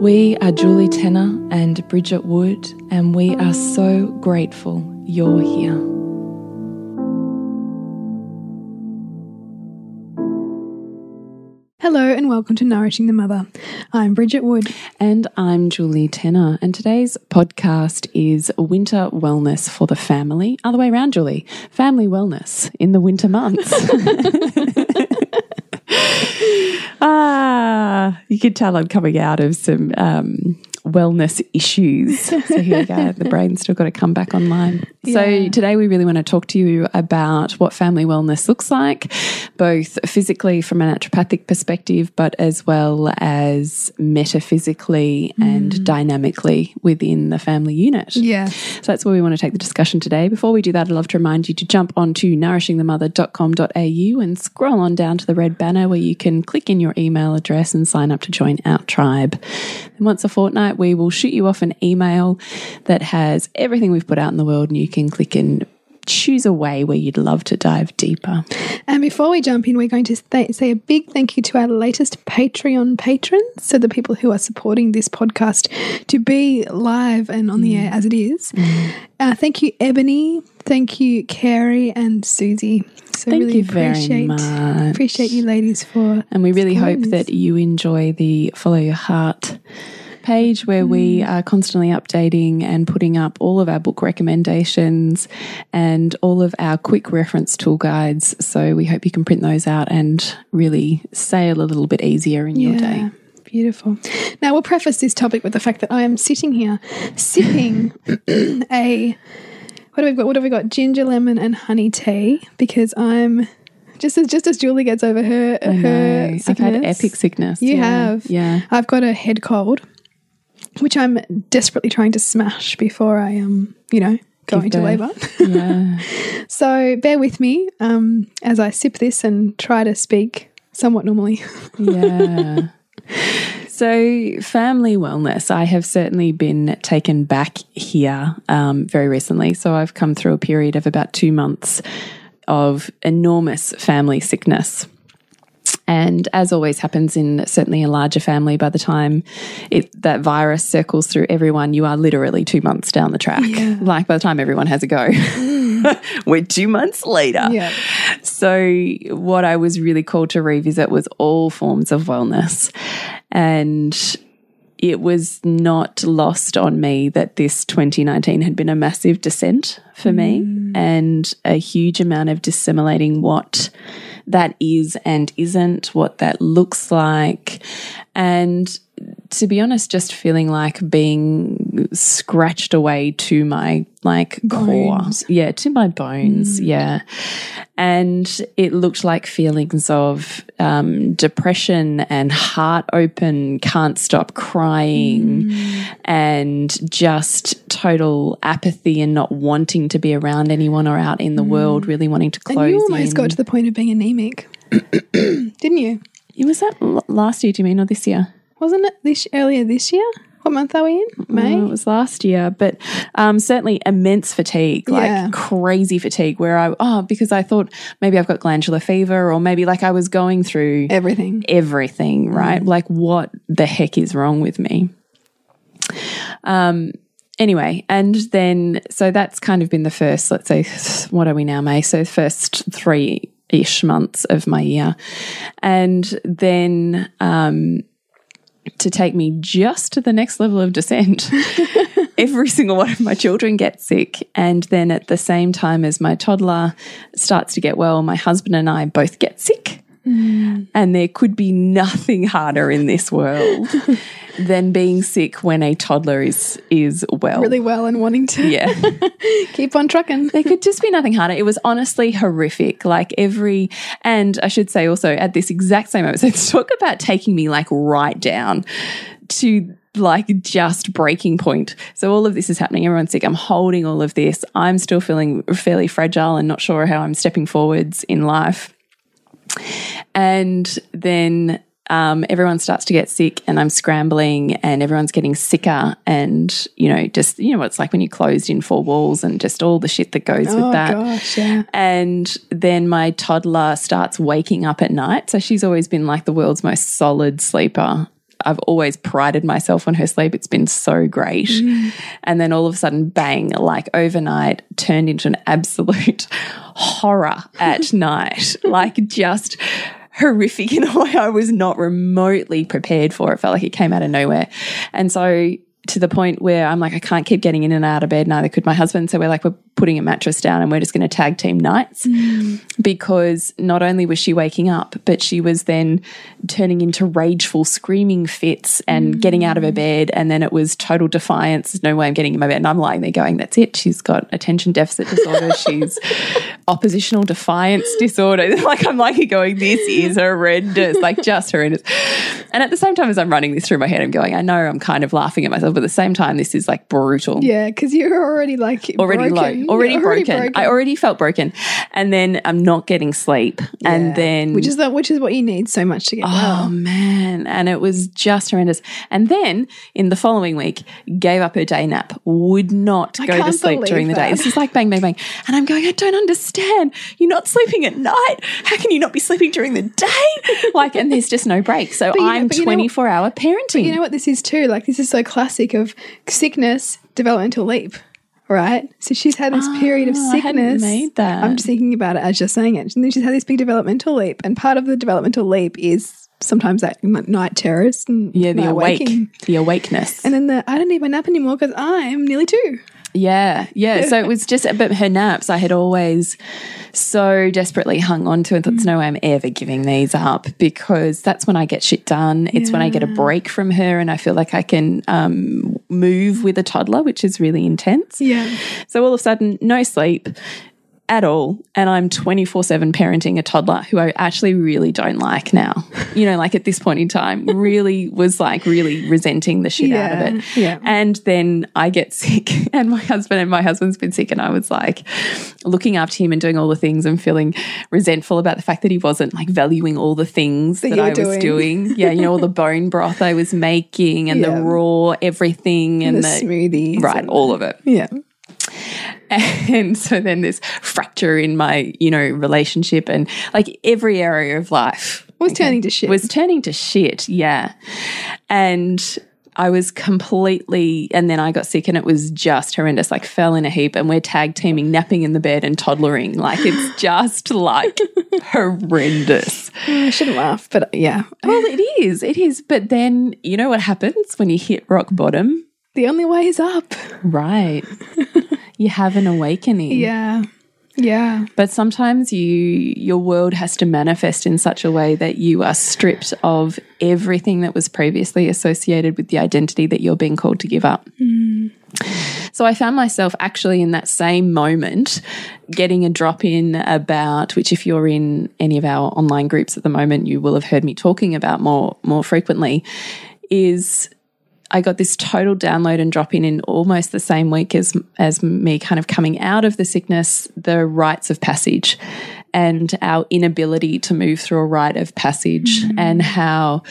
We are Julie Tenner and Bridget Wood, and we are so grateful you're here. Hello and welcome to Nourishing the Mother. I'm Bridget Wood. And I'm Julie Tenner. And today's podcast is Winter Wellness for the Family. Other way around, Julie. Family wellness in the winter months. ah, you could tell I'm coming out of some um, wellness issues. So here we go. The brain's still got to come back online. Yeah. So today we really want to talk to you about what family wellness looks like, both physically from a naturopathic perspective, but as well as metaphysically mm. and dynamically within the family unit. Yeah. So that's where we want to take the discussion today. Before we do that, I'd love to remind you to jump onto nourishingthemother.com.au and scroll on down to the red banner where you can click in your email address and sign up to join our tribe. And once a fortnight, we will shoot you off an email that has everything we've put out in the world and you can click and choose a way where you'd love to dive deeper. And before we jump in, we're going to say a big thank you to our latest Patreon patrons. So, the people who are supporting this podcast to be live and on mm. the air as it is. Mm. Uh, thank you, Ebony. Thank you, Carrie and Susie. So Thank really you very much. Appreciate you ladies for And we really hope that you enjoy the Follow Your Heart page where we mm. are constantly updating and putting up all of our book recommendations and all of our quick reference tool guides. So we hope you can print those out and really sail a little bit easier in yeah. your day. Beautiful. Now, we'll preface this topic with the fact that I am sitting here sipping a what have we got? What have we got? Ginger lemon and honey tea because I'm just as just as Julie gets over her I her know. sickness. I've had epic sickness. You yeah. have. Yeah. I've got a head cold which I'm desperately trying to smash before I um, you know, go into labour. Yeah. so bear with me um, as I sip this and try to speak somewhat normally. yeah. So, family wellness, I have certainly been taken back here um, very recently. So, I've come through a period of about two months of enormous family sickness. And as always happens in certainly a larger family, by the time it, that virus circles through everyone, you are literally two months down the track. Yeah. Like by the time everyone has a go, mm. we're two months later. Yeah. So, what I was really called to revisit was all forms of wellness. And it was not lost on me that this 2019 had been a massive descent for mm. me and a huge amount of dissimilating what that is and isn't, what that looks like. And to be honest, just feeling like being scratched away to my like bones. core. Yeah, to my bones. Mm. Yeah. And it looked like feelings of um, depression and heart open, can't stop crying, mm. and just total apathy and not wanting to be around anyone or out in the mm. world, really wanting to close. And you almost in. got to the point of being anemic, didn't you? It Was that last year, do you mean, or this year? Wasn't it this earlier this year? What month are we in? May. It was last year, but um, certainly immense fatigue, like Yeah. crazy fatigue. Where I oh because I thought maybe I've got glandular fever, or maybe like I was going through Everything. everything, right? Like what the heck is wrong with me? Um. Anyway, and then so that's kind of been the first. Let's say, what are we now, May? So first three ish months of my year, and then um to take me just to the next level of descent. Every single one of my children gets sick. And then at the same time as my toddler starts to get well, my husband and I both get sick. Mm. And there could be nothing harder in this world than being sick when a toddler is is well. Really well and wanting to Yeah. keep on trucking. There could just be nothing harder. It was honestly horrific. Like every, and I should say also at this exact same moment. So talk about taking me like right down to like just breaking point. So all of this is happening. Everyone's sick. I'm holding all of this. I'm still feeling fairly fragile and not sure how I'm stepping forwards in life. And then um, everyone starts to get sick, and I'm scrambling, and everyone's getting sicker. And, you know, just, you know what it's like when you're closed in four walls and just all the shit that goes with Oh that. gosh, yeah. And then my toddler starts waking up at night. So she's always been like the world's most solid sleeper. I've always prided myself on her sleep. It's been so great. Mm. And then all of a sudden, bang, like overnight, turned into an absolute horror at night. Like just horrific in a way I was not remotely prepared for. It felt like it came out of nowhere. And so to the point where I'm like, I can't keep getting in and out of bed. Neither could my husband. So we're like, we're putting a mattress down and we're just going to tag team nights mm. because not only was she waking up, but she was then turning into rageful screaming fits and mm. getting out of her bed. And then it was total defiance. There's no way I'm getting in my bed. And I'm lying there going, that's it. She's got attention deficit disorder. She's oppositional defiance disorder. like I'm like going, this is horrendous, like just horrendous. And at the same time as I'm running this through my head, I'm going, I know I'm kind of laughing at myself, but at the same time, this is like brutal Yeah, because you're already like already broken. low, already, You're broken. I already felt broken, and then I'm not getting sleep, and then which is the which is what you need so much to get oh well. man, and it was just horrendous. And then in the following week, gave up her day nap, would not I go to sleep during the day. This is like bang, bang, bang, and I'm going, I don't understand. You're not sleeping at night. How can you not be sleeping during the day? Like, and there's just no break. So know- I'm you know- 24 hour parenting. You know what this is too? Like this is so classic of sickness, developmental leap. Right? So she's had this period of Oh, I hadn't sickness. made that. I'm just thinking about it as you're saying it. And then she's had this big developmental leap. And part of the developmental leap is sometimes that night terrors and yeah, the awake, waking. the awakeness. And then the I don't need my nap anymore because I'm nearly two. Yeah, yeah. So it was just, but her naps, I had always so desperately hung on to, and thought, there's no way I'm ever giving these up because that's when I get shit done. It's when I get a break from her and I feel like I can um, move with a toddler, which is really intense. Yeah. So all of a sudden, no sleep at all. And I'm 24 7 parenting a toddler who I actually really don't like now. You know, like at this point in time, really was like really resenting the shit out of it. yeah. And then I get sick, and my husband and my husband's been sick, and I was like looking after him and doing all the things and feeling resentful about the fact that he wasn't like valuing all the things that, you I was doing. doing. Yeah, you know, all the bone broth I was making and Yeah. the raw everything and The, the, smoothies. right, and- all of it. Yeah. And so then this fracture in my, you know, relationship and like every area of life Was turning to shit. was turning to shit. Yeah. And I was completely, and then I got sick and it was just horrendous, like fell in a heap. And we're tag teaming, napping in the bed and toddlering. Like it's just like horrendous. Oh, I shouldn't laugh, but yeah. Well, it is. It is. But then you know what happens when you hit rock bottom? The only way is up. Right. you have an awakening. Yeah. Yeah. But sometimes you your world has to manifest in such a way that you are stripped of everything that was previously associated with the identity that you're being called to give up. Mm. So I found myself actually in that same moment getting a drop in about which if you're in any of our online groups at the moment you will have heard me talking about more more frequently is I got this total download and drop in in almost the same week as as me kind of coming out of the sickness, the rites of passage and our inability to move through a rite of passage mm-hmm. and how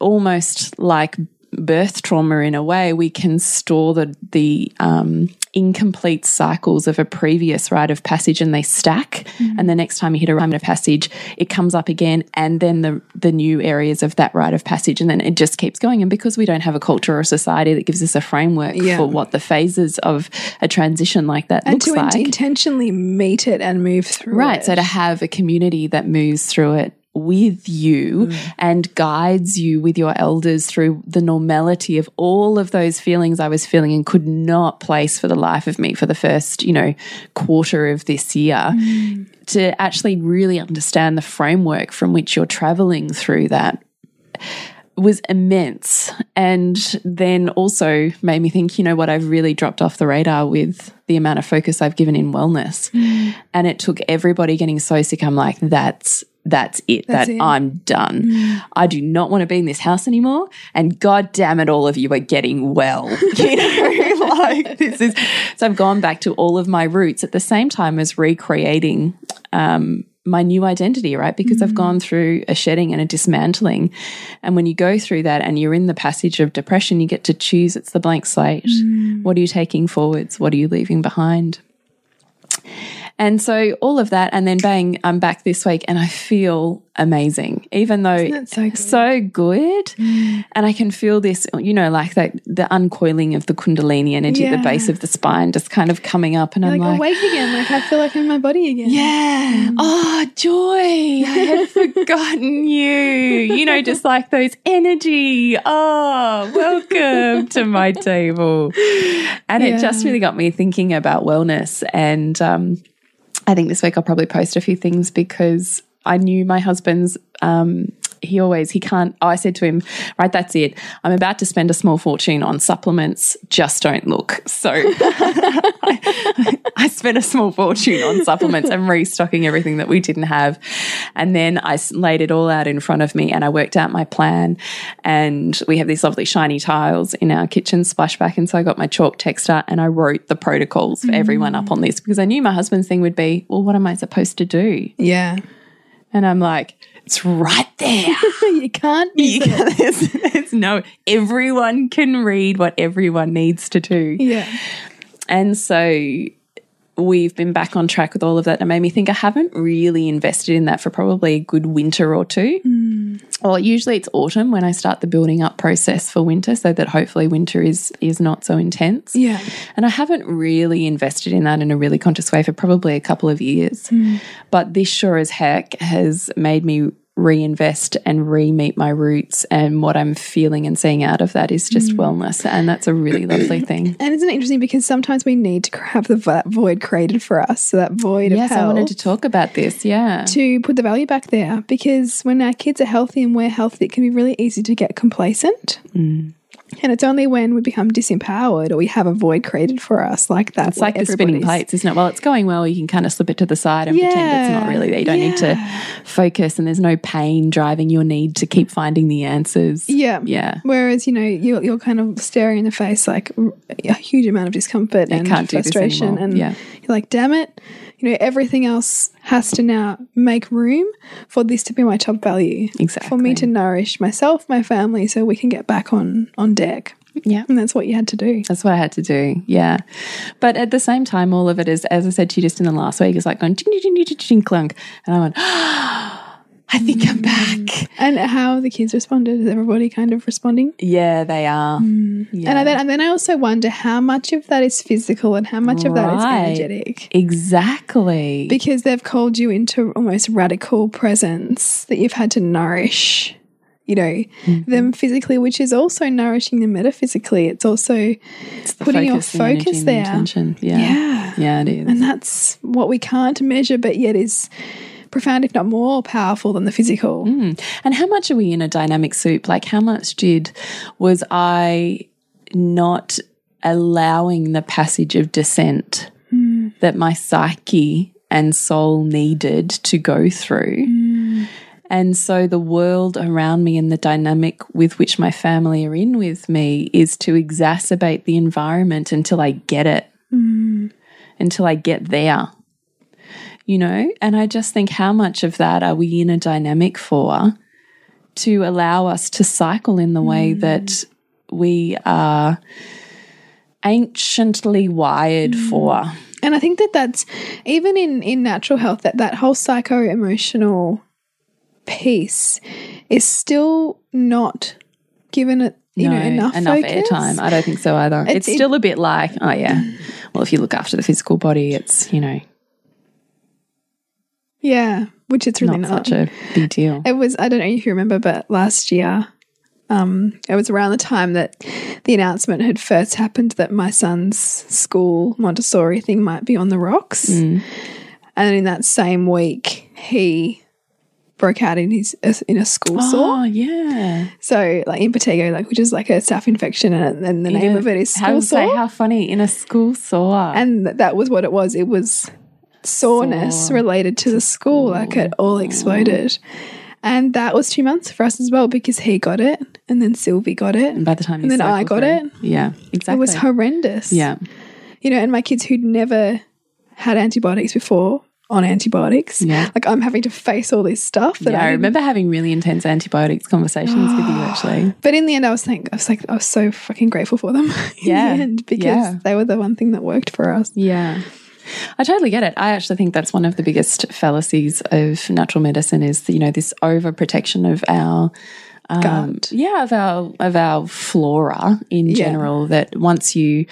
almost like birth trauma in a way, we can store the the um, incomplete cycles of a previous rite of passage and they stack. Mm. And the next time you hit a rite of passage, it comes up again, and then the the new areas of that rite of passage, and then it just keeps going. And because we don't have a culture or society that gives us a framework yeah. for what the phases of a transition like that and looks to like, intentionally meet it and move through it. right. it. So to have a community that moves through it with you mm. and guides you with your elders through the normality of all of those feelings I was feeling and could not place for the life of me for the first, you know, quarter of this year. Mm. To actually really understand the framework from which you're traveling through that was immense. And then also made me think, you know what, I've really dropped off the radar with the amount of focus I've given in wellness. Mm. And it took everybody getting so sick. I'm like, that's that's it. That's that it. I'm done. Mm. I do not want to be in this house anymore. And god damn it, all of you are getting well. You know, like this is so I've gone back to all of my roots at the same time as recreating um, my new identity, right? Because mm. I've gone through a shedding and a dismantling. And when you go through that and you're in the passage of depression, you get to choose it's the blank slate. Mm. What are you taking forwards? What are you leaving behind? And so all of that, and then bang, I'm back this week and I feel amazing, even though so good. So good. Mm. And I can feel this, you know, like that the uncoiling of the Kundalini energy yeah. at the base of the spine just kind of coming up. And You're I'm like, like, awake again. Like I feel like I'm in my body again. Yeah. Mm. Oh, joy. I had forgotten you. You know, just like those energy. Oh, welcome to my table. And yeah. it just really got me thinking about wellness and, um, I think this week I'll probably post a few things because I knew my husband's um, he always he can't oh, i said to him right that's it. I'm about to spend a small fortune on supplements. Just don't look. So I, I, spent a small fortune on supplements and restocking everything that we didn't have. And then i laid it all out in front of me and i worked out my plan. And we have these lovely shiny tiles in our kitchen splashback. And so i got my chalk texter and i wrote the protocols for mm. everyone up on this because i knew my husband's thing would be well what am i supposed to do? Yeah. And i'm like it's right there. you can't you can, there's, there's no, everyone can read what everyone needs to do. Yeah. And so we've been back on track with all of that. And it made me think I haven't really invested in that for probably a good winter or two. Mm. Well, usually it's autumn when I start the building up process for winter so that hopefully winter is is not so intense. Yeah. And I haven't really invested in that in a really conscious way for probably a couple of years. Mm. But this sure as heck has made me reinvest and re-meet my roots and what I'm feeling and seeing out of that is just mm. wellness and that's a really lovely thing. And isn't it interesting because sometimes we need to have the void created for us so that void yes, of I wanted to talk about this, yeah. To put the value back there because when our kids are healthy and we're healthy it can be really easy to get complacent. Mm. And it's only when we become disempowered or we have a void created for us like that. It's like the spinning plates, isn't it? Well, it's going well. You can kind of slip it to the side and yeah, pretend it's not really there. You don't yeah. need to focus, and there's no pain driving your need to keep finding the answers. Yeah, yeah. Whereas you know you're, you're kind of staring in the face like a huge amount of discomfort and frustration, and yeah. you're like, "Damn it!" You know, everything else has to now make room for this to be my top value. Exactly. For me to nourish myself, my family, so we can get back on on deck. Yeah. And that's what you had to do. That's what I had to do. Yeah. But at the same time, all of it is, as I said to you just in the last week, is like going ding, ding, ding, ding, ding, clunk. And I went, oh, I think I'm back. And how the kids responded? Is everybody kind of responding? Yeah, they are. Mm. Yeah. And, then, and then I also wonder how much of that is physical and how much right. of that is energetic. Exactly. Because they've called you into almost radical presence that you've had to nourish you know, mm -hmm. them physically, which is also nourishing them metaphysically. It's also it's putting focus, your focus the there. The yeah. yeah. Yeah, it is. And that's what we can't measure, but yet is profound, if not more powerful than the physical. Mm. And how much are we in a dynamic soup? Like, how much did was I not allowing the passage of descent mm. that my psyche and soul needed to go through? Mm. And so the world around me and the dynamic with which my family are in with me is to exacerbate the environment until I get it, mm. until I get there you know? And I just think how much of that are we in a dynamic for to allow us to cycle in the way mm. that we are anciently wired for. And I think that that's even in in natural health that that whole psycho emotional piece is still not given it you know enough enough airtime. I don't think so either. It's, It's- it- still a bit like, oh yeah. Well, if you look after the physical body, it's you know Yeah, which it's really not not. such a big deal. It was I don't know if you remember, but last year, um, it was around the time that the announcement had first happened that my son's school Montessori thing might be on the rocks, Mm. and in that same week he broke out in his in a school sore. Oh yeah. So like impetigo, like which is like a staph infection, and, and the name Yeah. of it is How, school say sore, how funny in a school sore. and th- that was what it was. It was soreness Sore related to, the school, like it all exploded. And that was two months for us as well because he got it and then Sylvie got it. and by the time and then I got through- it. Yeah, exactly. It was horrendous. yeah. You know, and my kids who'd never had antibiotics before on antibiotics. Yeah. Like I'm having to face all this stuff that Yeah, I didn't- remember having really intense antibiotics conversations with you actually. But in the end I was think I was like I was so fucking grateful for them in Yeah. the end because Yeah. they were the one thing that worked for us. Yeah. I totally get it. I actually think that's one of the biggest fallacies of natural medicine is, you know, this overprotection of our um, Gut. yeah, of our of our flora in Yeah. general. That once you,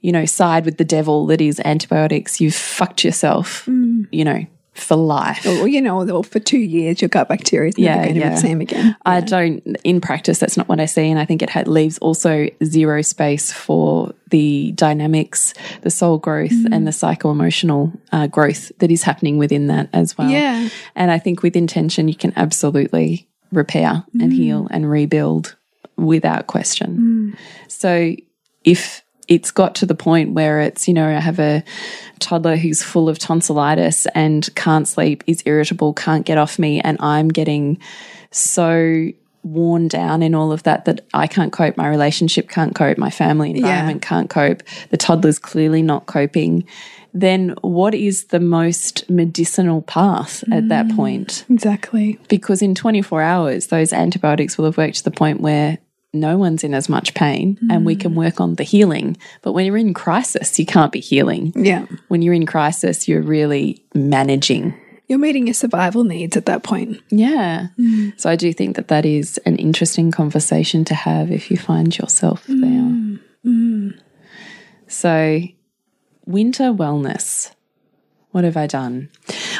you know, side with the devil that is antibiotics, you've fucked yourself, Mm. you know, for life. Or you know, or for two years your gut bacteria is never Yeah, going to be the same again. I don't, in practice, that's not what I see. And I think it ha leaves also zero space for the dynamics, the soul growth, mm-hmm. and the psycho emotional uh, growth that is happening within that as well. Yeah. And I think with intention, you can absolutely repair and mm-hmm. heal and rebuild without question. Mm. So if it's got to the point where it's, you know, I have a toddler who's full of tonsillitis and can't sleep, is irritable, can't get off me, and I'm getting so worn down in all of that that I can't cope, my relationship can't cope, my family environment can't cope, the toddler's clearly not coping, then what is the most medicinal path at that mm. point? Exactly. Because in 24 hours, those antibiotics will have worked to the point where no one's in as much pain and we can mm. work on the healing. But when you're in crisis, you can't be healing. Yeah. When you're in crisis, you're really managing. You're meeting your survival needs at that point. Yeah. Mm. So I do think that that is an interesting conversation to have if you find yourself mm. there. Mm. So, winter wellness. What have I done?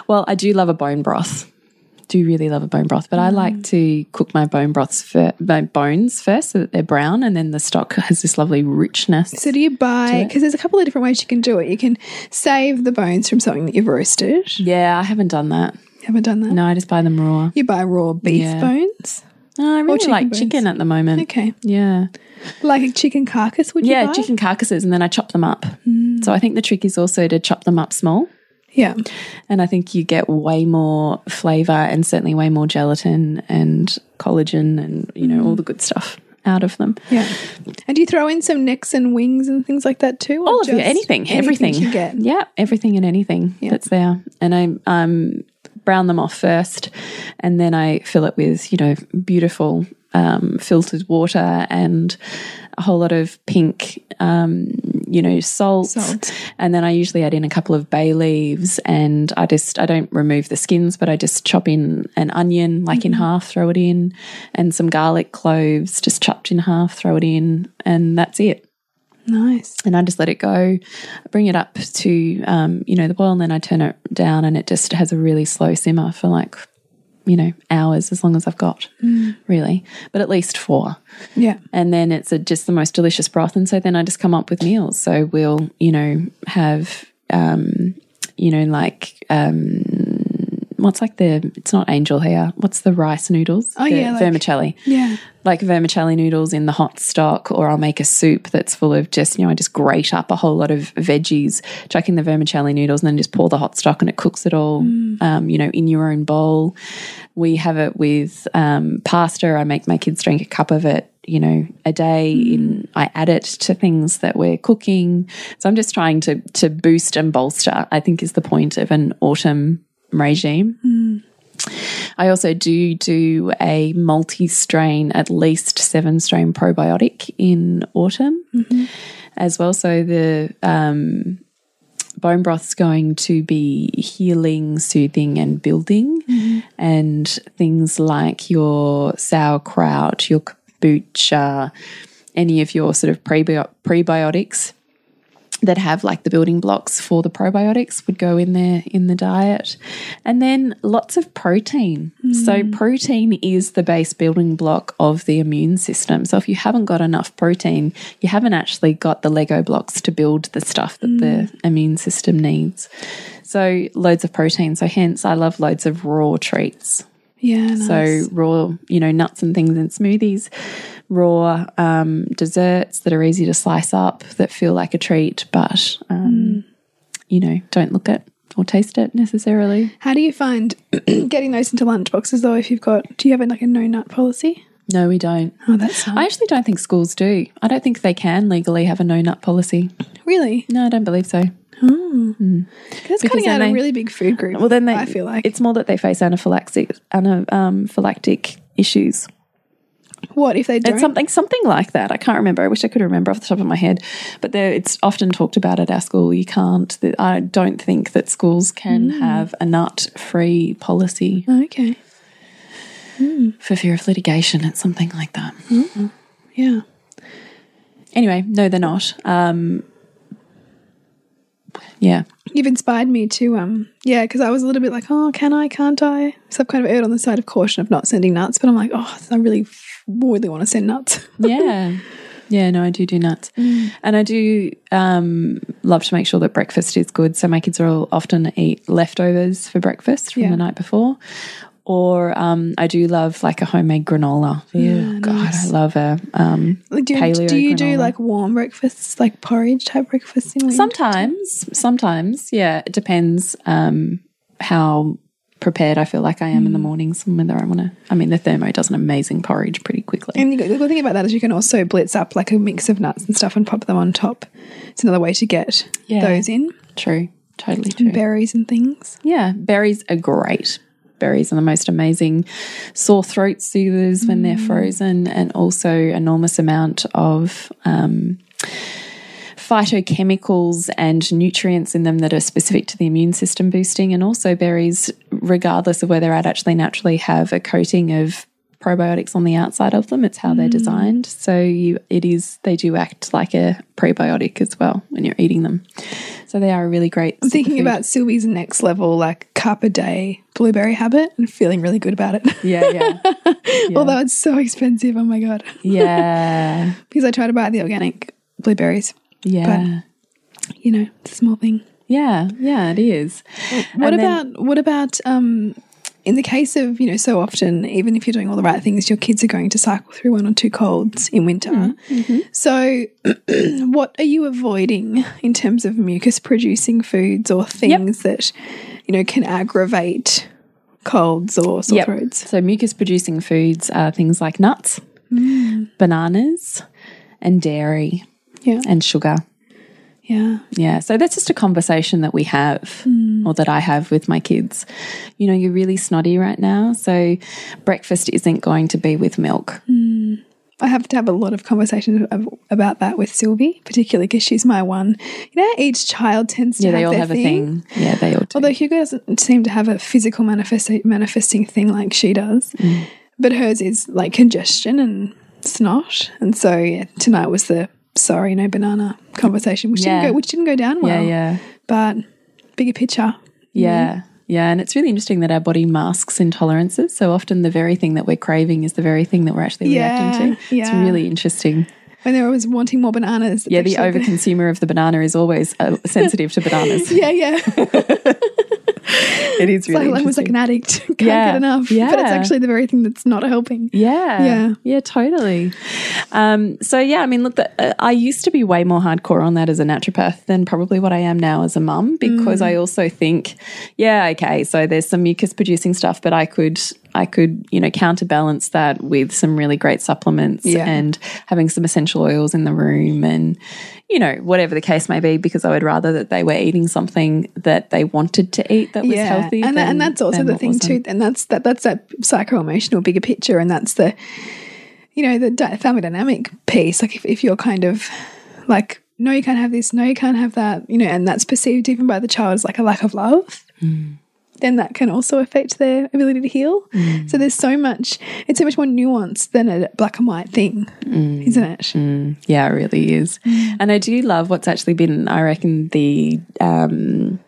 Well, I do love a bone broth. Do really love a bone broth, but I mm. like to cook my bone broths for my bones first so that they're brown, and then the stock has this lovely richness. So do you buy because there's a couple of different ways you can do it. You can save the bones from something that you've roasted. Yeah, I haven't done that. You Haven't done that. No, I just buy them raw. You buy raw beef Yeah. bones. No, I really chicken like bones. chicken at the moment. Okay. Yeah. Like a chicken carcass, would you Yeah, chicken carcasses, and then I chop them up. Mm. So I think the trick is also to chop them up small. Yeah. And I think you get way more flavor and certainly way more gelatin and collagen and, you know, all the good stuff out of them. Yeah. And do you throw in some necks and wings and things like that too? All of just anything, everything. you get. Yeah, everything and anything that's there. And I um, brown them off first and then I fill it with, you know, beautiful um, filtered water and whole lot of pink, um, you know, salt. Salt. And then I usually add in a couple of bay leaves and I just, I don't remove the skins, but I just chop in an onion, like in half, throw it in, and some garlic cloves, just chopped in half, throw it in, and that's it Nice. and I just let it go. Bring it up to um, you know the boil, and then I turn it down, and it just has a really slow simmer for like you know hours, as long as I've got really, but at least four. Yeah. And then it's a, just the most delicious broth, and so then I just come up with meals. So we'll you know have um, you know like. Um, What's like the? It's not angel hair. What's the rice noodles? Oh, The yeah, like- vermicelli Yeah. like vermicelli noodles in the hot stock, or I'll make a soup that's full of just, you know, I just grate up a whole lot of veggies, chuck in the vermicelli noodles, and then just pour the hot stock and it cooks it all, um, you know, in your own bowl. We have it with um, pasta. I make my kids drink a cup of it, you know, a day. In I add it to things that we're cooking. So I'm just trying to to boost and bolster. I think is the point of an autumn regime. I also do do a multi strain, at least seven strain probiotic in autumn as well. So the um, bone broth's going to be healing, soothing, and building, and things like your sauerkraut, your kombucha, any of your sort of prebio- prebiotics that have like the building blocks for the probiotics would go in there in the diet. And then lots of protein. So, hmm. protein is the base building block of the immune system. So, if you haven't got enough protein, you haven't actually got the Lego blocks to build the stuff that the hmm. immune system needs. So, loads of protein. So, hence, I love loads of raw treats. Yeah. Nice. So raw, you know, nuts and things in smoothies, raw um, desserts that are easy to slice up that feel like a treat, but um, you know, don't look at or taste it necessarily. How do you find getting those into lunch boxes though? If you've got, do you have like a no nut policy? No, we don't. Oh, that's I actually don't think schools do. I don't think they can legally have a no nut policy. really. No, I don't believe so. That's cutting then out a really big food group. Well, then they, I feel like it's more that they face anaphylaxis, anaphylactic issues. What if they don't? It's something something like that. I can't remember. I wish I could remember off the top of my head. But there, it's often talked about at our school. You can't. I don't think that schools can have a nut free policy okay. for fear of litigation. It's something like that. Yeah. Anyway, no, they're not. Um, yeah, You've inspired me to, um, yeah, because I was a little bit like, oh, can I, can't I? So I've kind of erred on the side of caution of not sending nuts, but I'm like, oh, I really, really want to send nuts. yeah. Yeah, no, I do do nuts, and I do um, love to make sure that breakfast is good. So my kids will often eat leftovers for breakfast from Yeah. the night before, or um, I do love like a homemade granola. Yeah, God, nice. I love a um, Like, do, paleo do you do like warm breakfasts, like porridge type breakfasts? Sometimes, sometimes, yeah, it depends um, how prepared I feel like I am in the mornings whether I want to. I mean, the thermo does an amazing porridge pretty quickly. And the good thing about that is you can also blitz up like a mix of nuts and stuff and pop them on top. It's another way to get Yeah. those in. True, totally true. Berries and things. Yeah, berries are great. Berries are the most amazing sore throat soothers when they're frozen, and also enormous amount of um, phytochemicals and nutrients in them that are specific to the immune system boosting. And also berries, regardless of where they're at, actually naturally have a coating of probiotics on the outside of them. It's how they're mm. designed. So you, it is they do act like a prebiotic as well when you're eating them. So they are a really great. I'm thinking about Sylvie's next level, like cup a day blueberry habit and feeling really good about it. Yeah, yeah. Although it's so expensive. Oh my God. Yeah. because I try to buy the organic blueberries. Yeah. You know, it's a small thing. yeah. Yeah, it is. What And then- about what about um in the case of, you know, so often, even if you're doing all the right things, your kids are going to cycle through one or two colds in winter. Mm-hmm. So, what are you avoiding in terms of mucus producing foods or things that, you know, can aggravate colds or sore Yep. throats? So mucus producing foods are things like nuts, bananas, and dairy Yeah. and sugar. Yeah. Yeah. So that's just a conversation that we have or that I have with my kids. You know, you're really snotty right now. So breakfast isn't going to be with milk. I have to have a lot of conversations about that with Sylvie, particularly because she's my one. You know, each child tends to Yeah, have they all their have a thing. Yeah, they all do. Although Hugo doesn't seem to have a physical manifest manifesting thing like she does, Mm. but hers is like congestion and snot. And so yeah, tonight was the sorry no banana conversation, which Yeah. didn't go which didn't go down well. yeah. yeah. But bigger picture, Yeah. Yeah. And it's really interesting that our body masks intolerances. So often the very thing that we're craving is the very thing that we're actually reacting Yeah, to. It's yeah. really interesting. when they're always wanting more bananas. Yeah. The overconsumer of the banana is always uh, sensitive to bananas. Yeah, yeah. It is really like almost like an addict. Can't Yeah, get enough. Yeah, But it's actually the very thing that's not helping. Yeah. Yeah. Yeah, totally. Um, so, yeah, I mean, look, the, uh, I used to be way more hardcore on that as a naturopath than probably what I am now as a mum because I also think, yeah, okay, so there's some mucus producing stuff, but I could I could, you know, counterbalance that with some really great supplements Yeah. and having some essential oils in the room and, you know, whatever the case may be, because I would rather that they were eating something that they wanted to eat that was healthy. and, than- and that's also the thing too wasn't. and that's that that's that psycho emotional bigger picture and that's the you know the di- family dynamic piece like if, if you're kind of like no you can't have this no you can't have that you know and that's perceived even by the child as like a lack of love Mm. Then that can also affect their ability to heal Mm. so there's so much it's so much more nuanced than a black and white thing Mm. isn't it Yeah, it really is. And I do love what's actually been, I reckon, the um,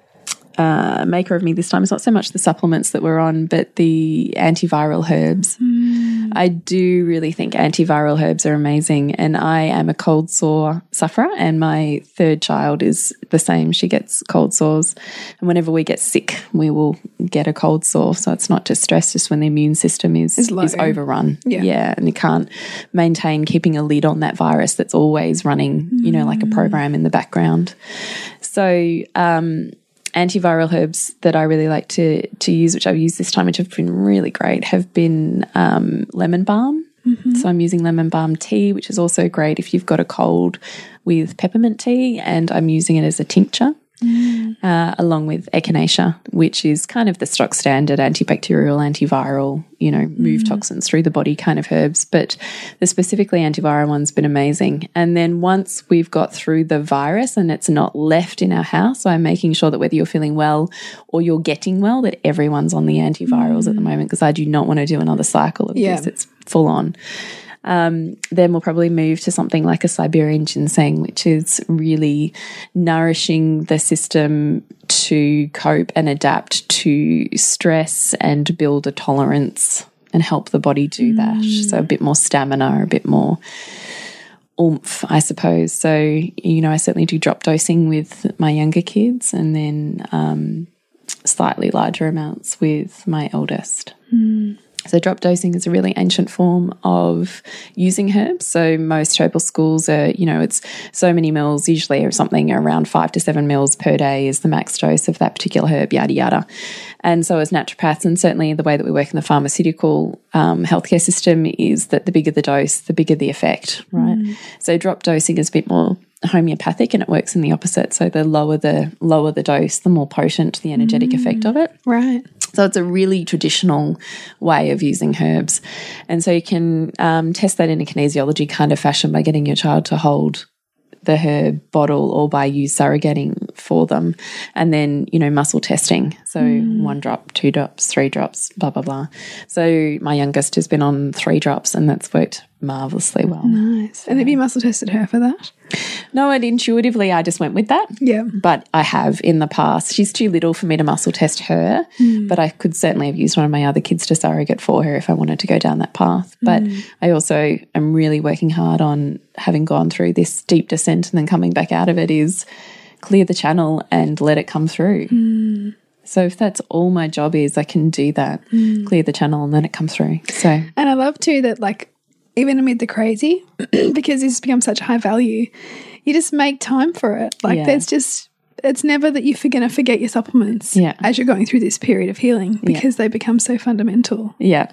uh, maker of me this time is not so much the supplements that we're on, but the antiviral herbs. I do really think antiviral herbs are amazing. And I am a cold sore sufferer, and my third child is the same. She gets cold sores. And whenever we get sick, we will get a cold sore. So it's not just stress, just when the immune system is, Is is overrun. Yeah. yeah. And you can't maintain keeping a lid on that virus that's always running, you know, like a program in the background. So, um, antiviral herbs that I really like to to use, which I've used this time, which have been really great, have been um, lemon balm. So I'm using lemon balm tea, which is also great if you've got a cold with peppermint tea, and I'm using it as a tincture. Mm. Uh, along with echinacea, which is kind of the stock standard antibacterial, antiviral, you know, move mm. toxins through the body kind of herbs. But the specifically antiviral one's been amazing. And then once we've got through the virus and it's not left in our house, so I'm making sure that whether you're feeling well or you're getting well, that everyone's on the antivirals at the mm. moment because I do not want to do another cycle of Yeah. this. It's full on Um, then we'll probably move to something like a Siberian ginseng, which is really nourishing the system to cope and adapt to stress and build a tolerance and help the body do that. Mm. So a bit more stamina, a bit more oomph, I suppose. So, you know, I certainly do drop dosing with my younger kids and then um, slightly larger amounts with my eldest. Mm. So, drop dosing is a really ancient form of using herbs. So, most herbal schools are, you know, it's so many mils, usually or something around five to seven mils per day is the max dose of that particular herb, yada, yada. And so, as naturopaths, and certainly the way that we work in the pharmaceutical um, healthcare system is that the bigger the dose, the bigger the effect, right? So, drop dosing is a bit more homeopathic and it works in the opposite. So, the lower the lower the dose, the more potent the energetic effect of it. right So it's a really traditional way of using herbs. And so you can um, test that in a kinesiology kind of fashion by getting your child to hold the herb bottle or by you surrogating for them. And then, you know, muscle testing. So one drop, two drops, three drops, blah, blah, blah. So my youngest has been on three drops and that's worked marvelously well. nice and have you muscle tested her for that No, and intuitively I just went with that. yeah But I have in the past. She's too little for me to muscle test her, hmm. but I could certainly have used one of my other kids to surrogate for her if I wanted to go down that path. But hmm. I also am really working hard on having gone through this deep descent and then coming back out of it is clear the channel and let it come through. Hmm. So if that's all my job is, I can do that, clear the channel and then it comes through. So And I love too that like even amid the crazy, because this has become such high value, you just make time for it. Like Yeah. there's just it's never that you're going to forget your supplements Yeah. as you're going through this period of healing because they become so fundamental. yeah,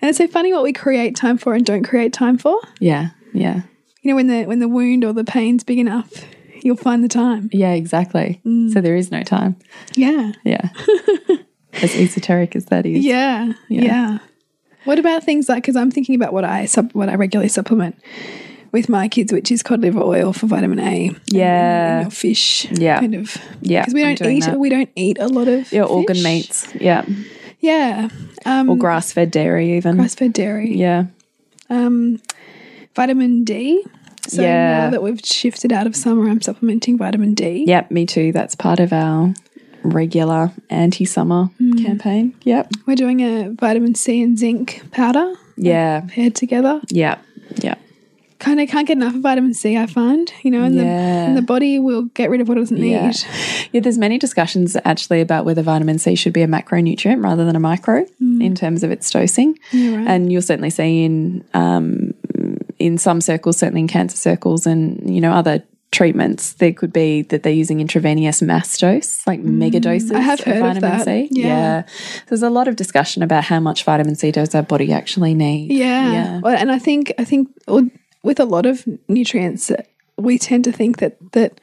And it's so funny what we create time for and don't create time for. yeah, yeah. You know, when the when the wound or the pain's big enough, you'll find the time. Yeah, exactly. Mm. So there is no time. Yeah. Yeah. as esoteric as that is. Yeah. Yeah. What about things like because I'm thinking about what I sub what I regularly supplement with my kids, which is cod liver oil for vitamin A. Yeah. know, fish. Yeah. Kind of. Yeah, Because we don't eat that. we don't eat a lot of Yeah, organ meats. Yeah. Yeah. Um Or grass fed dairy, even. grass fed dairy. Yeah. Um vitamin D. So Yeah. now that we've shifted out of summer, I'm supplementing vitamin D. Yep, me too. That's part of our regular anti summer Mm. campaign. Yep. We're doing a vitamin C and zinc powder Yeah. paired together. Yeah. Yeah. Kind of can't get enough of vitamin C, I find, you know, and, the, and the body will get rid of what it doesn't Yeah. need. Yeah, there's many discussions actually about whether vitamin C should be a macronutrient rather than a micro in terms of its dosing. Mm. Yeah, right. And you'll certainly see in um, in some circles, certainly in cancer circles, and you know other treatments. There could be that they're using intravenous mass dose, like mega doses Mm, I have heard of vitamin that. C. Yeah. There's a lot of discussion about how much vitamin C does our body actually need. Yeah. Yeah. Well, and I think I think with a lot of nutrients, we tend to think that that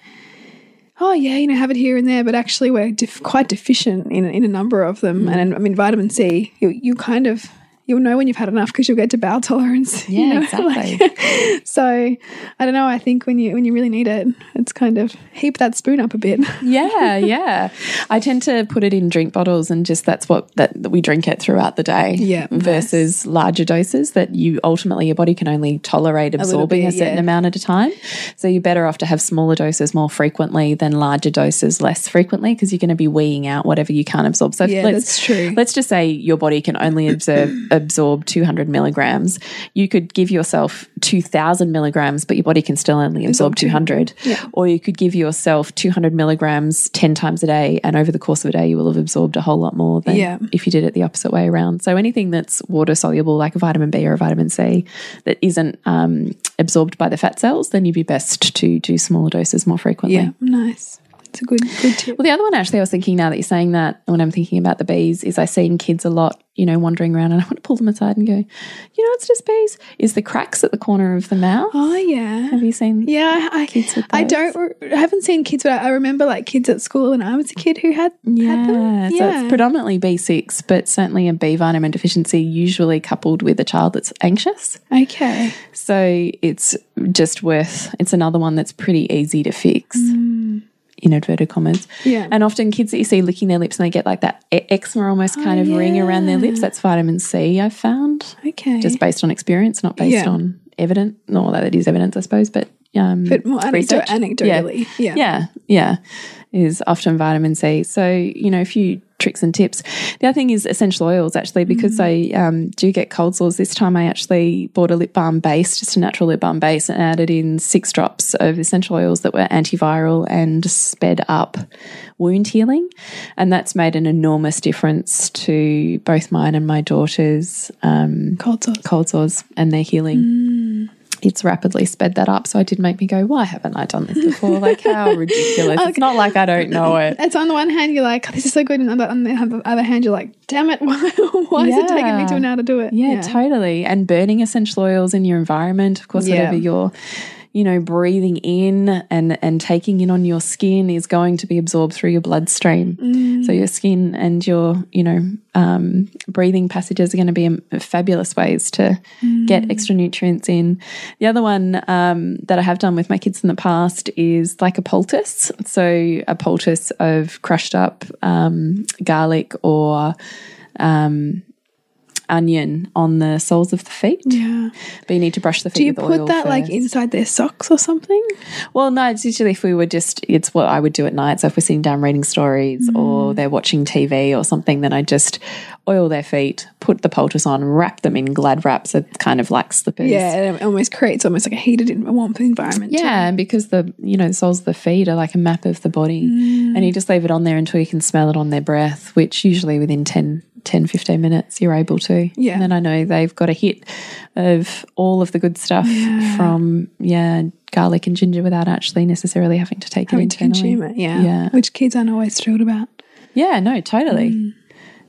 oh yeah, you know, have it here and there, but actually we're def quite deficient in in a number of them. Mm. And I mean, vitamin C, you you kind of you'll know when you've had enough because you'll get to bowel tolerance. you Yeah, know, exactly. like- so I don't know. I think when you when you really need it, it's kind of heap that spoon up a bit. yeah, yeah. I tend to put it in drink bottles and just that's what that, that we drink it throughout the day. Yeah, nice. Versus larger doses that you ultimately your body can only tolerate absorbing a, bit, certain yeah. amount at a time. So you're better off to have smaller doses more frequently than larger doses less frequently because you're going to be weeing out whatever you can't absorb. So Yeah, let's that's true. let's just say your body can only absorb absorb 200 milligrams. You could give yourself 2000 milligrams, but your body can still only absorb 200. Yeah. Or you could give yourself 200 milligrams 10 times a day, and over the course of a day, you will have absorbed a whole lot more than Yeah. if you did it the opposite way around. So anything that's water soluble, like a vitamin B or a vitamin C, that isn't um, absorbed by the fat cells, then you'd be best to do smaller doses more frequently. Yeah, nice. It's a good good tip. Well, the other one actually, I was thinking now that you're saying that when I'm thinking about the bees, is I see in kids a lot, you know, wandering around and I want to pull them aside and go, you know, it's just bees. Is the cracks at the corner of the mouth? Oh yeah. Have you seen? Yeah, I, Kids with I don't. I haven't seen kids, but I remember like kids at school when I was a kid who had, had Yeah, so it's predominantly B6, but certainly a B vitamin deficiency, usually coupled with a child that's anxious. okay. So it's just worth, it's another one that's pretty easy to fix, mm. In inverted commas. Yeah. And often kids that you see licking their lips and they get like that eczema almost kind of ring around their lips, that's vitamin C, I've found, Okay. just based on experience, not based Yeah. on evidence. No, that it is evidence, I suppose, but. Um, but more anecdo- research. anecdotally. Yeah. yeah, yeah, is often vitamin C. So, you know, if few tricks and tips. The other thing is essential oils, actually, because I um, do get cold sores. This time I actually bought a lip balm base, just a natural lip balm base, and added in six drops of essential oils that were antiviral and sped up wound healing. And that's made an enormous difference to both mine and my daughter's um, Cold sores. cold sores and their healing. It's rapidly sped that up. So it did make me go, why haven't I done this before? Like, how ridiculous. It's not like I don't know it. It's on the one hand you're like, oh, this is so good, and on the, other hand you're like, damn it, why, why is it taking me Yeah. to an hour to do it? Yeah, totally. And burning essential oils in your environment, of course, Yeah. whatever you're, you know, breathing in and and taking in on your skin is going to be absorbed through your bloodstream. Mm. So your skin and your, you know, um, breathing passages are going to be a, fabulous ways to Mm. get extra nutrients in. The other one um, that I have done with my kids in the past is like a poultice. So a poultice of crushed up um, garlic or um, onion on the soles of the feet. Yeah. But you need to brush the feet Do you put that like inside their socks or something? Well, no, it's usually if we were just, it's what I would do at night. So if we're sitting down reading stories Mm. or they're watching TV or something, then I just oil their feet, put the poultice on, wrap them in glad wrap. So it's kind of like slippers. Yeah, it almost creates almost like a heated, a warm environment. too. Yeah, and because the you know the soles of the feet are like a map of the body, Mm. and you just leave it on there until you can smell it on their breath, which usually within 10, 10 15 minutes you're able to. Yeah. and then I know they've got a hit of all of the good stuff from yeah garlic and ginger without actually necessarily having to take Having it to internally. consume it. Yeah. yeah, Which kids aren't always thrilled about. yeah. No, totally. Mm.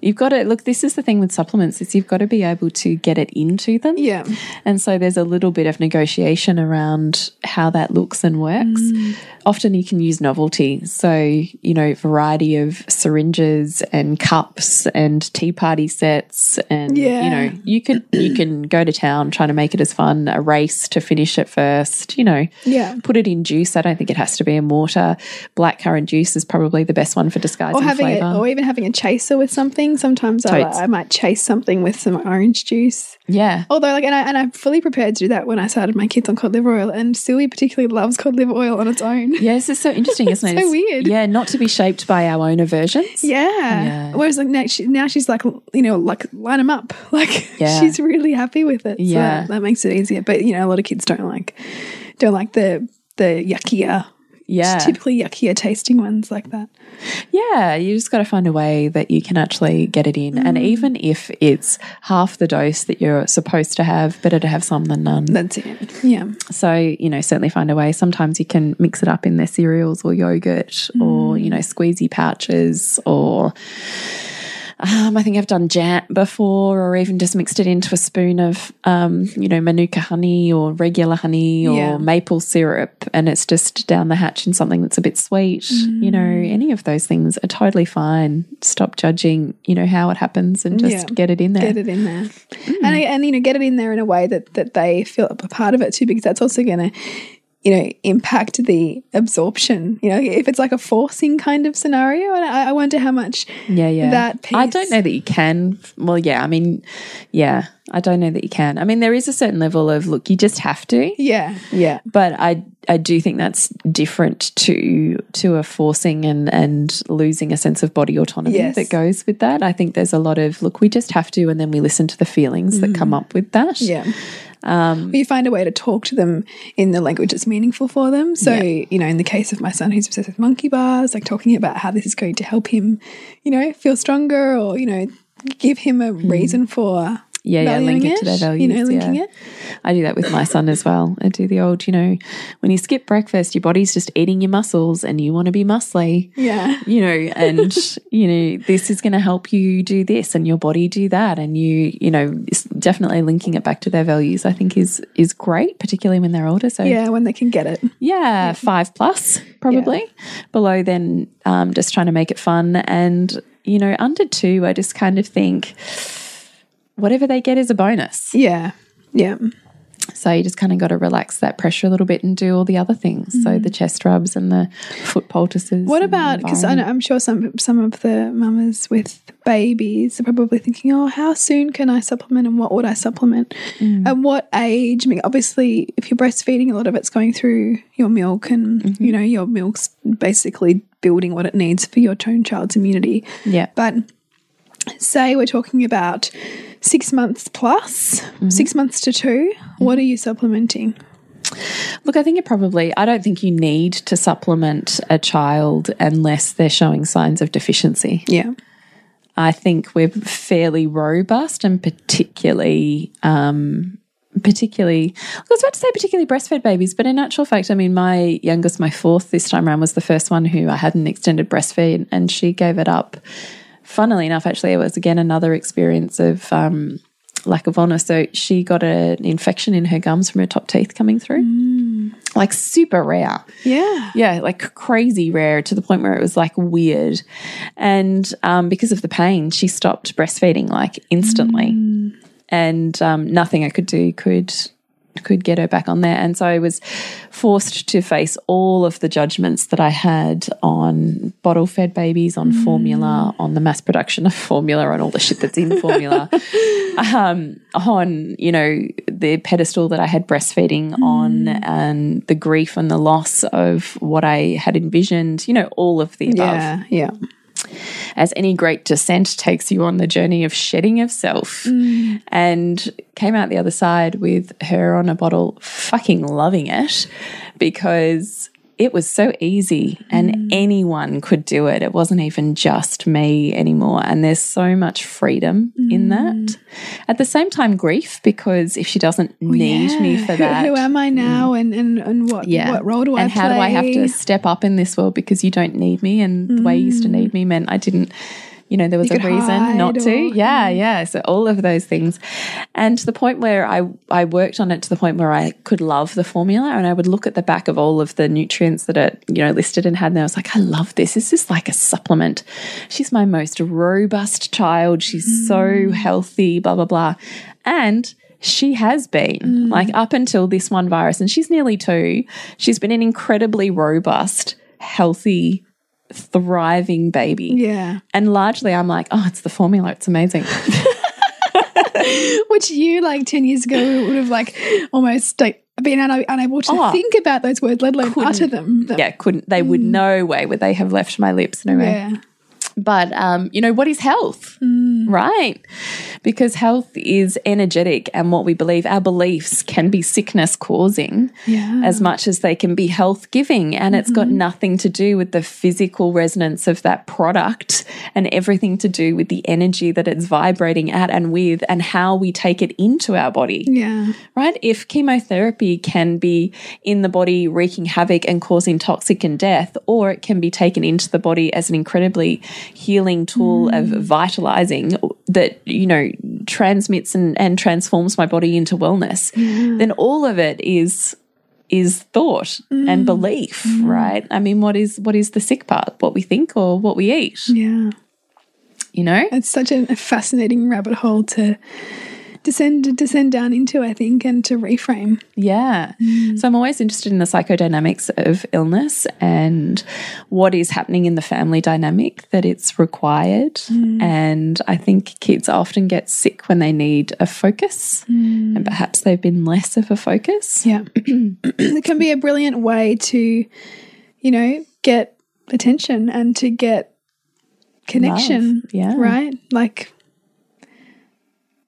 You've got to look. This is the thing with supplements: is you've got to be able to get it into them. Yeah. And so there's a little bit of negotiation around how that looks and works. Mm. Often you can use novelty. So, you know, variety of syringes and cups and tea party sets and Yeah. you know, you could you can go to town trying to make it as fun, a race to finish it first, you know. Yeah. Put it in juice. I don't think it has to be in water. Blackcurrant juice is probably the best one for disguising Or having it, flavor. or even having a chaser with something. Sometimes I, I might chase something with some orange juice. yeah. Although, like, and, I, and I'm fully prepared to do that when I started my kids on cod liver oil. And Sylvie particularly loves cod liver oil on its own. Yeah, this is so interesting, isn't it? So It's- weird. Yeah, not to be shaped by our own aversions. Yeah. Yeah. Whereas like now, she, now she's like, you know, like line them up. Like Yeah. she's really happy with it. So Yeah. that, that makes it easier. But you know, a lot of kids don't like don't like the the yuckier Yeah. typically yuckier tasting ones like that. Yeah, you just got to find a way that you can actually get it in. And mm. even if it's half the dose that you're supposed to have, better to have some than none. That's it. Yeah. So, you know, certainly find a way. Sometimes you can mix it up in their cereals or yogurt or, mm. you know, squeezy pouches or. Um, I think I've done jam before, or even just mixed it into a spoon of, um, you know, manuka honey or regular honey or Yeah. maple syrup, and it's just down the hatch in something that's a bit sweet. You know, any of those things are totally fine. Stop judging, you know, how it happens and just Yeah. get it in there. Get it in there, and and you know, get it in there in a way that that they feel a part of it too, because that's also going to, you know, impact the absorption. You know, if it's like a forcing kind of scenario, and I, I wonder how much. Yeah, yeah. that piece. I don't know that you can. Well, yeah, I mean, yeah, I don't know that you can. I mean, there is a certain level of look, you just have to. Yeah, yeah, But I I do think that's different to to a forcing and and losing a sense of body autonomy Yes. that goes with that. I think there's a lot of look, we just have to, and then we listen to the feelings that mm-hmm. come up with that. yeah. Um, you find a way to talk to them in the language that's meaningful for them. So, you know, in the case of my son who's obsessed with monkey bars, like talking about how this is going to help him, you know, feel stronger or, you know, give him a reason for Yeah, yeah, link it to their values. You know, linking yeah. it. I do that with my son as well. I do the old, you know, when you skip breakfast, your body's just eating your muscles and you want to be muscly. Yeah. You know, and you know, this is going to help you do this and your body do that and you, you know, definitely linking it back to their values I think is is great, particularly when they're older. So Yeah, when they can get it. yeah, five plus probably. Below then, um, just trying to make it fun. And, you know, under two, I just kind of think whatever they get is a bonus. Yeah. Yeah. So you just kind of got to relax that pressure a little bit and do all the other things. So the chest rubs and the foot poultices. What about because. I'm sure some some of the mamas with babies are probably thinking, oh, how soon can I supplement and what would I supplement? Mm. At what age? I mean, obviously, if you're breastfeeding, a lot of it's going through your milk, and Mm-hmm. you know your milk's basically building what it needs for your own child's immunity. Yeah. But say we're talking about six months plus, Mm-hmm. six months to 2 what are you supplementing? Look, I think it probably, I don't think you need to supplement a child unless they're showing signs of deficiency. Yeah. I think we're fairly robust and particularly, um, particularly, I was about to say particularly breastfed babies, but in actual fact, I mean, my youngest, my fourth this time around, was the first one who I had an extended breastfeed and she gave it up. Funnily enough, actually, it was again another experience of um, lack of honor. So she got an infection in her gums from her top teeth coming through, like super rare. Yeah. Yeah, like crazy rare to the point where it was like weird. And um, because of the pain, she stopped breastfeeding like instantly. And um, nothing I could do could could get her back on there. And so I was forced to face all of the judgments that I had on bottle fed babies, on formula, on the mass production of formula, on all the shit that's in formula, um, on, you know, the pedestal that I had breastfeeding on, and the grief and the loss of what I had envisioned, you know, all of the above Yeah. Yeah. As any great descent takes you on the journey of shedding of self. Mm. And came out the other side with her on a bottle, fucking loving it because it was so easy and mm. anyone could do it. It wasn't even just me anymore. And there's so much freedom in mm. that. At the same time, grief because if she doesn't oh, need me for that. Who, am I mm. now, and and and what yeah. what role do I and play? And how do I have to step up in this world because you don't need me and the way you used to need me meant I didn't you know there was You a reason not to. or- yeah yeah. so all of those things. And to the point where I I worked on it to the point where I could love the formula and I would look at the back of all of the nutrients that it you know listed and had and I was like I love this. This is like a supplement. She's my most robust child. She's so mm. healthy blah blah blah. And she has been mm. like up until this one virus and she's nearly two. She's been an incredibly robust healthy thriving baby Yeah. and largely i'm like oh it's the formula it's amazing Which you like ten years ago would have like almost like been una- unable to Oh. think about those words, let alone utter them. yeah couldn't they would mm. no way would they have left my lips no way Yeah. But, um, you know, what is health? Right. Because health is energetic, and what we believe, our beliefs can be sickness causing Yeah. as much as they can be health giving. And it's got nothing to do with the physical resonance of that product and everything to do with the energy that it's vibrating at and with, and how we take it into our body Yeah. right? If chemotherapy can be in the body wreaking havoc and causing toxic and death, or it can be taken into the body as an incredibly healing tool of hmm. vitalizing that, you know, transmits and, and transforms my body into wellness, then all of it is is thought and hmm. belief, hmm. right? I mean, what is what is the sick part? What we think or what we eat? Yeah. You know? It's such a, a fascinating rabbit hole to descend descend down into, I think, and to reframe. Yeah. Mm. So I'm always interested in the psychodynamics of illness and what is happening in the family dynamic that it's required. Mm. And I think kids often get sick when they need a focus mm. and perhaps they've been less of a focus. Yeah. it can be a brilliant way to, you know, get attention and to get connection. Love, yeah. Right? Like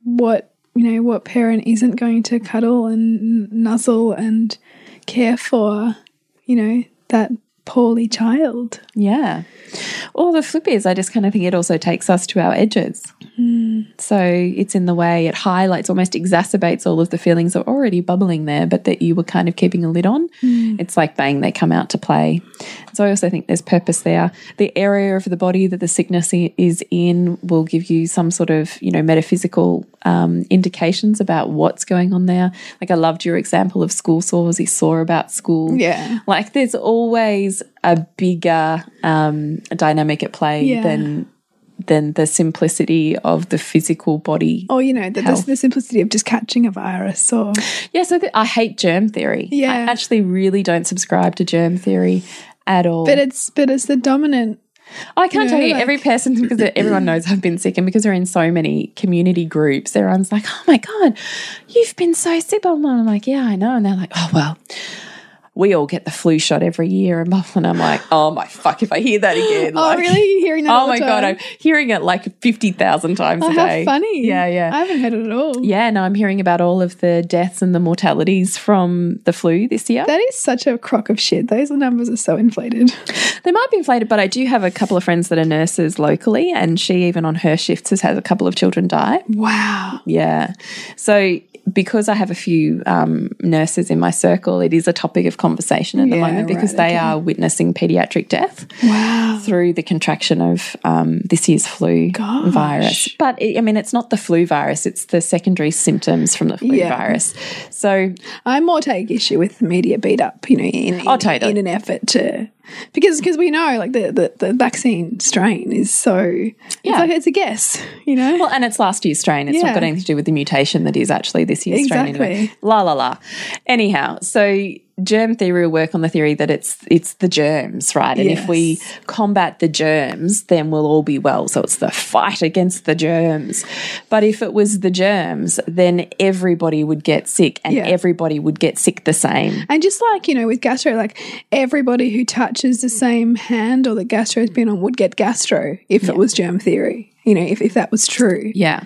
what, you know, what parent isn't going to cuddle and nuzzle and care for, you know, that poorly child? Yeah. Or the flip is, I just kind of think it also takes us to our edges. So it's in the way it highlights, almost exacerbates all of the feelings that are already bubbling there, but that you were kind of keeping a lid on. It's like bang, they come out to play. So I also think there's purpose there. The area of the body that the sickness is in will give you some sort of, you know, metaphysical um, indications about what's going on there. Like I loved your example of school sores. He saw about school. Yeah. Like there's always a bigger um, dynamic at play Yeah. than than the simplicity of the physical body. Or, you know, the, the, the simplicity of just catching a virus or Yeah, so I hate germ theory. Yeah. I actually really don't subscribe to germ theory at all. but it's but it's the dominant I can't you tell know, you like- every person because everyone knows I've been sick, and because we're in so many community groups, everyone's like, "Oh my god, you've been so sick." I'm like, "Yeah, I know," and they're like, "Oh well." We all get the flu shot every year, and blah, blah, and I'm like, "Oh my fuck!" If I hear that again, Oh, really? You're hearing that? Oh all the my god. I'm hearing it like fifty thousand times Oh, a how day. funny. Yeah, yeah. I haven't heard it at all. Yeah, no, I'm hearing about all of the deaths and the mortalities from the flu this year. That is such a crock of shit. Those numbers are so inflated. They might be inflated, but I do have a couple of friends that are nurses locally, and she even on her shifts has had a couple of children die. Wow. Yeah. So because I have a few um, nurses in my circle, it is a topic of conversation at the Yeah, moment because right, they okay. are witnessing pediatric death Wow. through the contraction of um, this year's flu Gosh. virus. But it, I mean, it's not the flu virus; it's the secondary symptoms from the flu Yeah. virus. So I more take issue with the media beat up, you know, in, in, Oh, totally. in an effort to because because we know like the, the, the vaccine strain is so Yeah. it's like it's a guess, you know? Well, and it's last year's strain. It's Yeah. not got anything to do with the mutation that is actually this year's strain anyway. Exactly. La la la. Anyhow, so germ theory will work on the theory that it's it's the germs, right? And if we combat the germs, then we'll all be well. So it's the fight against the germs. But if it was the germs, then everybody would get sick and Yeah. everybody would get sick the same. And just like, you know, with gastro, like everybody who touches the same hand or that gastro has been on would get gastro if it was germ theory, you know, if, if that was true. Yeah.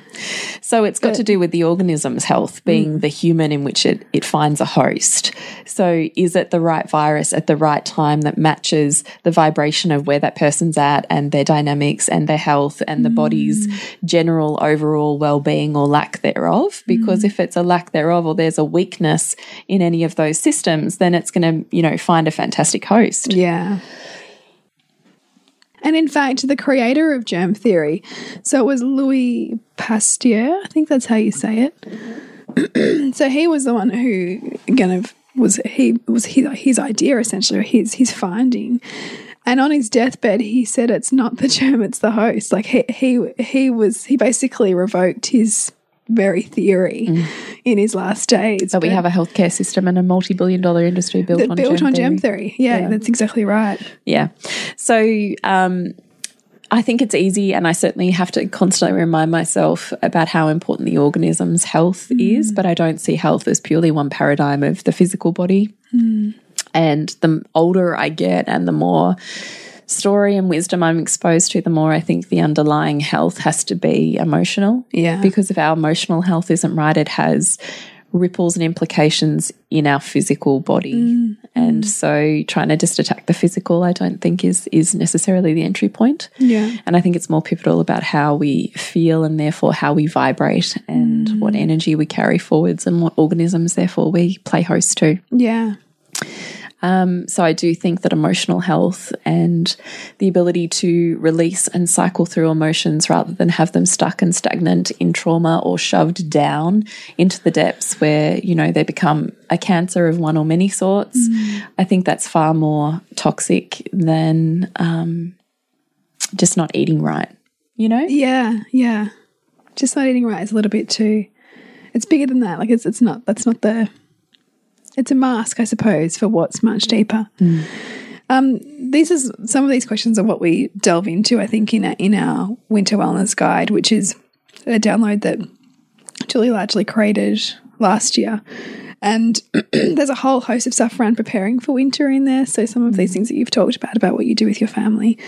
So it's got to do with the organism's health being mm. the human in which it, it finds a host. So is it the right virus at the right time that matches the vibration of where that person's at and their dynamics and their health and the body's mm. general overall well-being or lack thereof? Because mm. if it's a lack thereof or there's a weakness in any of those systems, then it's going to, you know, find a fantastic host. Yeah. And in fact, the creator of germ theory, so it was Louis Pasteur, I think that's how you say it. so he was the one who kind of was he was his, his idea essentially, his his finding. And on his deathbed, he said it's not the germ, it's the host. Like he he he was he basically revoked his very theory mm. in his last days. So we have a healthcare system and a multi-billion dollar industry built on built germ on theory. theory. Yeah, that's exactly right. Yeah. So um, I think it's easy, and I certainly have to constantly remind myself about how important the organism's health mm. is, but I don't see health as purely one paradigm of the physical body. Hmm. And the older I get and the more story and wisdom I'm exposed to, the more I think the underlying health has to be emotional. Yeah. Because if our emotional health isn't right, it has ripples and implications in our physical body. Mm. And so trying to just attack the physical, I don't think is is necessarily the entry point. Yeah. And I think it's more pivotal about how we feel and therefore how we vibrate and Mm. what energy we carry forwards and what organisms therefore we play host to. Yeah. Um, so I do think that emotional health and the ability to release and cycle through emotions rather than have them stuck and stagnant in trauma or shoved down into the depths where, you know, they become a cancer of one or many sorts. I think that's far more toxic than um, just not eating right, you know? Yeah. Yeah. Just not eating right is a little bit too. It's bigger than that. Like it's it's not. That's not the. It's a mask, I suppose, for what's much deeper. Um, these is some of these questions are what we delve into. I think in our, in our winter wellness guide, which is a download that Julie largely created last year. And there's a whole host of stuff around preparing for winter in there. So some of these things that you've talked about about what you do with your family,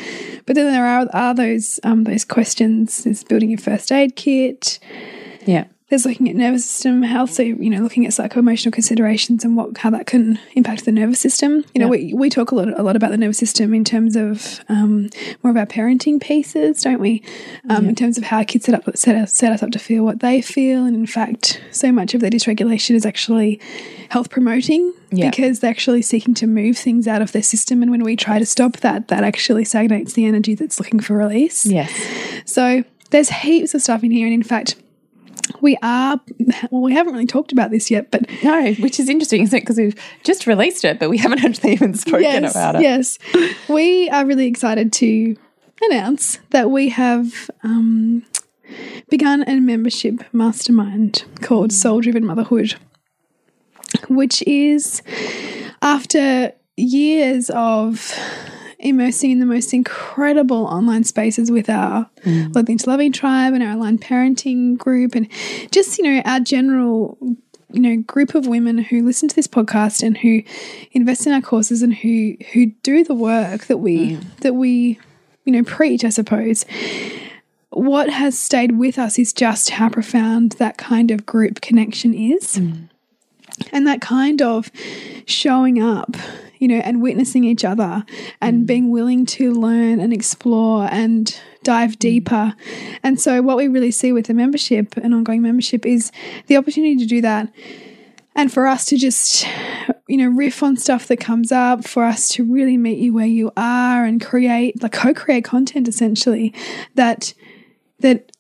but then there are are those um, those questions. There's building your first aid kit. Yeah. There's looking at nervous system health. So you know, looking at psycho emotional considerations and what how that can impact the nervous system. You know, we we talk a lot a lot about the nervous system in terms of um, more of our parenting pieces, don't we? Um, In terms of how kids set up set us, set us up to feel what they feel, and in fact, so much of their dysregulation is actually health promoting Yeah. because they're actually seeking to move things out of their system. And when we try to stop that, that actually stagnates the energy that's looking for release. Yes. So there's heaps of stuff in here, and in fact, we are well. We haven't really talked about this yet, but No, which is interesting, isn't it? Because we've just released it, but we haven't actually even spoken yes, about it. yes, we are really excited to announce that we have um, begun a membership mastermind called Soul Driven Motherhood, which is after years of immersing in the most incredible online spaces with our mm. Love Into Loving tribe and our aligned parenting group and just, you know, our general you know group of women who listen to this podcast and who invest in our courses and who who do the work that we mm. that we you know preach i suppose. What has stayed with us is just how profound that kind of group connection is mm. And that kind of showing up you know and witnessing each other and mm. being willing to learn and explore and dive mm. deeper. And so what we really see with the membership and ongoing membership is the opportunity to do that and for us to just you know riff on stuff that comes up for us to really meet you where you are and create like co-create content essentially that that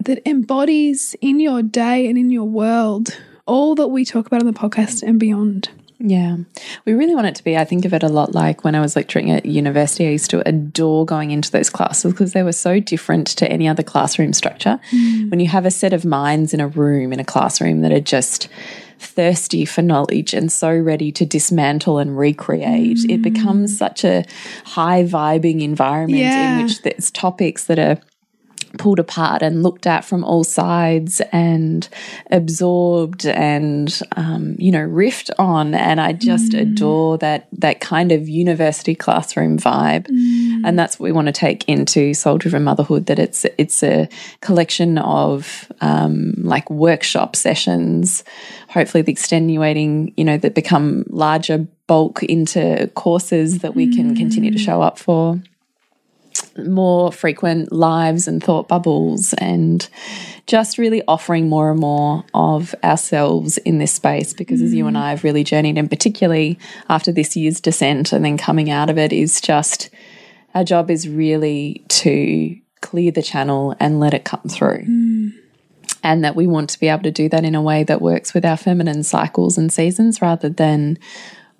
that embodies in your day and in your world all that we talk about on the podcast and beyond. Yeah. We really want it to be, I think of it a lot like when I was lecturing at university, I used to adore going into those classes because they were so different to any other classroom structure. Mm. When you have a set of minds in a room, in a classroom that are just thirsty for knowledge and so ready to dismantle and recreate, it mm. becomes such a high vibing environment Yeah. in which there's topics that are pulled apart and looked at from all sides and absorbed and um, you know riffed on. And i just adore that that kind of university classroom vibe. And that's what we want to take into soul driven motherhood that it's it's a collection of um, like workshop sessions hopefully the extenuating you know that become larger bulk into courses that we can continue to show up for more frequent lives and thought bubbles and just really offering more and more of ourselves in this space because as you and mm. I have really journeyed and particularly after this year's descent and then coming out of it is just our job is really to clear the channel and let it come through. Mm. And that we want to be able to do that in a way that works with our feminine cycles and seasons rather than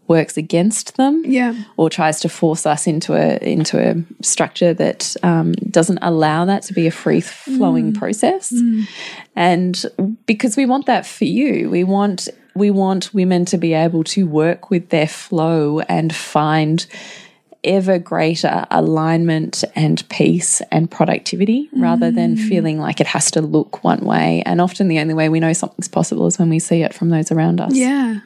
works against them Yeah. or tries to force us into a into a structure that um, doesn't allow that to be a free flowing mm. process. Mm. And because we want that for you, we want we want women to be able to work with their flow and find ever greater alignment and peace and productivity rather than mm. feeling like it has to look one way. And often the only way we know something's possible is when we see it from those around us. Yeah.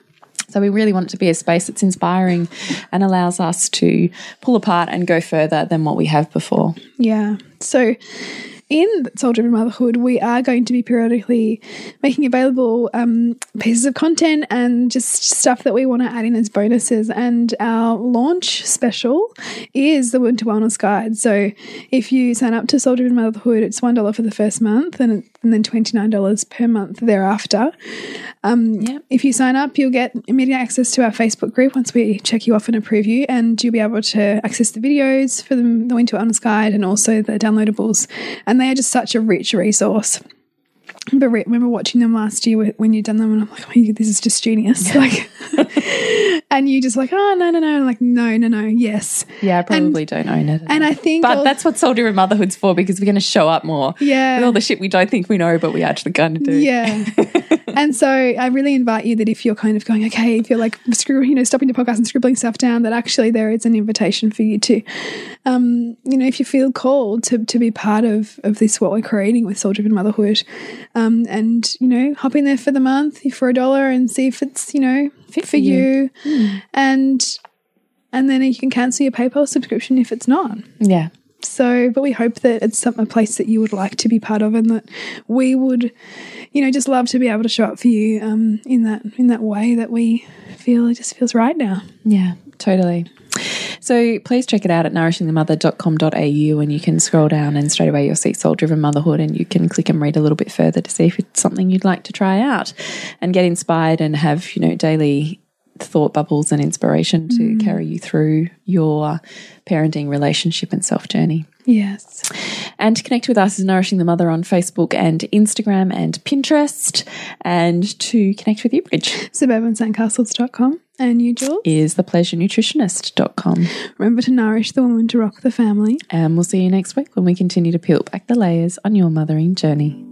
So we really want it to be a space that's inspiring and allows us to pull apart and go further than what we have before. Yeah. So in Soul Driven Motherhood, we are going to be periodically making available um, pieces of content and just stuff that we want to add in as bonuses. And our launch special is the Winter Wellness Guide. So if you sign up to Soul Driven Motherhood, it's $1 for the first month and, and then $29 per month thereafter. Um, Yep. If you sign up, you'll get immediate access to our Facebook group once we check you off and approve you, and you'll be able to access the videos for the, the Winter Wellness Guide and also the downloadables. And they are just such a rich resource. But re- remember watching them last year when you'd done them, and I'm like, oh, this is just genius. Like, and you just like, oh no, no, no. I'm like, no, no, no, yes. Yeah, I probably don't own it. And I think, but al- that's what Soul Driven Motherhood's for because we're going to show up more. Yeah. With all the shit we don't think we know, but we actually kind of do. Yeah. and so I really invite you that if you're kind of going, okay, if you're like screw, you know, stopping the podcast and scribbling stuff down, that actually there is an invitation for you to, um, you know, if you feel called to to be part of of this what we're creating with Soul Driven Motherhood, um, and you know, hop in there for the month for a dollar and see if it's you know fit for you, and and then you can cancel your PayPal subscription if it's not. Yeah. So, but we hope that it's some, a place that you would like to be part of, and that we would, you know, just love to be able to show up for you um, in that in that way that we feel it just feels right now. Yeah, totally. So please check it out at nourishingthemother.com.au and you can scroll down and straight away you'll see Soul Driven Motherhood and you can click and read a little bit further to see if it's something you'd like to try out and get inspired and have, you know, daily thought bubbles and inspiration to mm. carry you through your parenting relationship and self journey. Yes, And to connect with us is Nourishing the Mother on Facebook and Instagram and Pinterest. And to connect with you, Bridge, suburbansandcastles.com and you, Jules. is thepleasurenutritionist.com. Remember to nourish the woman to rock the family. And we'll see you next week when we continue to peel back the layers on your mothering journey.